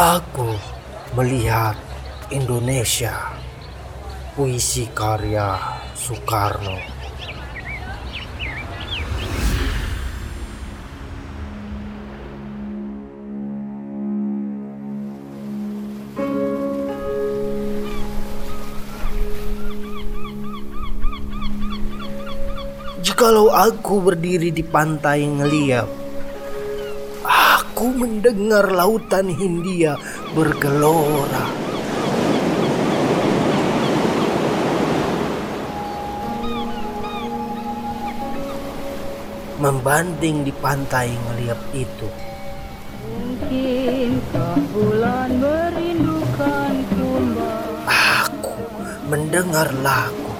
Aku melihat Indonesia, puisi karya Soekarno. Jikalau aku berdiri di pantai ngeliat Aku mendengar lautan Hindia bergelora. Membanting di pantai ngeliat itu. Mungkinkah bulan merindukan Aku mendengar lagu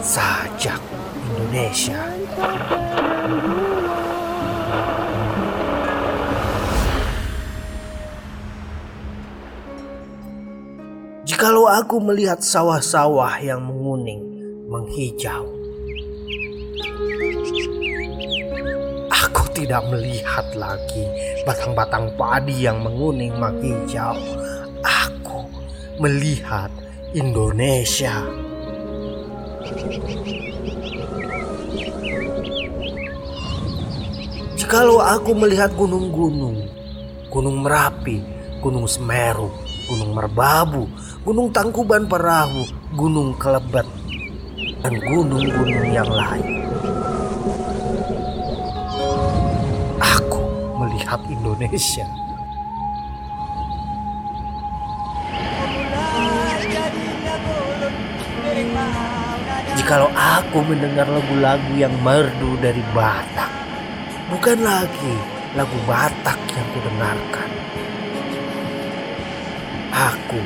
sajak Indonesia. Jikalau aku melihat sawah-sawah yang menguning, menghijau, aku tidak melihat lagi batang-batang padi yang menguning, menghijau. Aku melihat Indonesia. Jikalau aku melihat gunung-gunung, gunung Merapi, gunung Semeru, gunung Merbabu, gunung Tangkuban Perahu, gunung Kelebet, dan gunung-gunung yang lain. Aku melihat Indonesia. Jikalau aku mendengar lagu-lagu yang merdu dari Batak, bukan lagi lagu Batak yang kudengarkan. Aku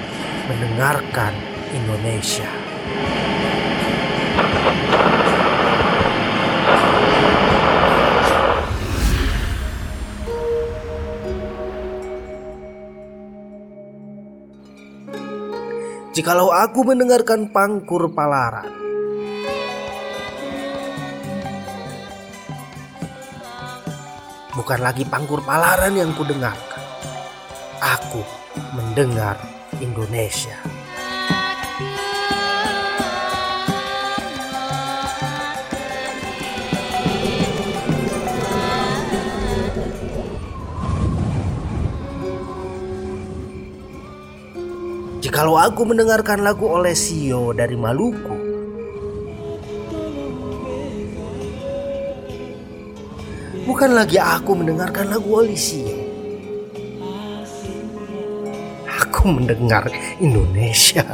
mendengarkan Indonesia. Jikalau aku mendengarkan pangkur palaran, bukan lagi pangkur palaran yang kudengarkan. Aku mendengar Indonesia. Jikalau aku mendengarkan lagu Olesio dari Maluku, bukan lagi aku mendengarkan lagu Olesio. Aku mendengar Indonesia.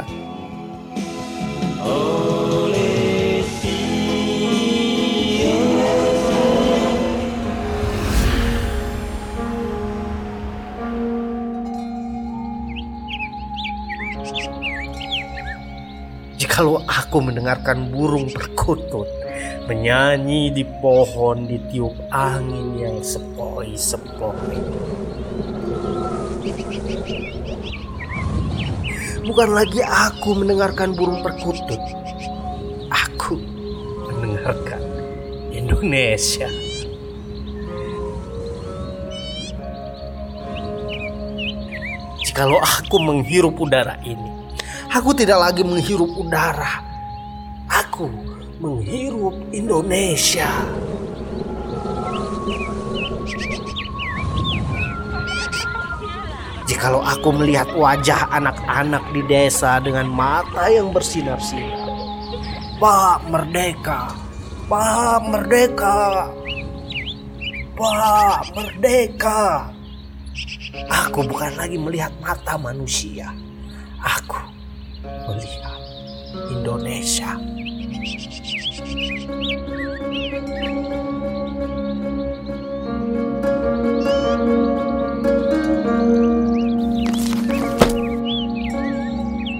Jikalau aku mendengarkan burung perkutut menyanyi di pohon ditiup angin yang sepoi-sepoi. Bukan lagi aku mendengarkan burung perkutut. Aku mendengarkan Indonesia. Jikalau aku menghirup udara ini, aku tidak lagi menghirup udara. Aku menghirup Indonesia. Jikalau aku melihat wajah anak-anak di desa dengan mata yang bersinar-sinar. Pak Merdeka, Pak Merdeka, Pak Merdeka. Aku bukan lagi melihat mata manusia. Aku melihat Indonesia.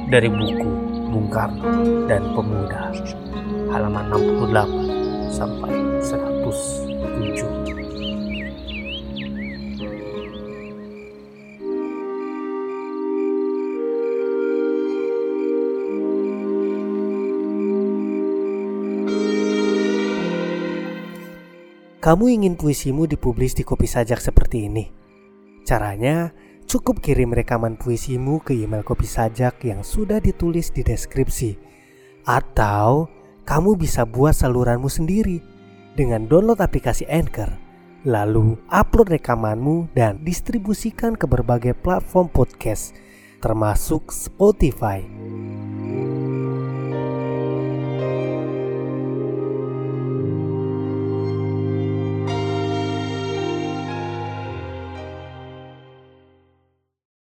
Dari buku Bung Karno dan Pemuda halaman 68 sampai 107. Kamu ingin puisimu dipublis di kopi sajak seperti ini? Caranya, cukup kirim rekaman puisimu ke email kopi sajak yang sudah ditulis di deskripsi. Atau kamu bisa buat saluranmu sendiri dengan download aplikasi Anchor, lalu upload rekamanmu dan distribusikan ke berbagai platform podcast, termasuk Spotify,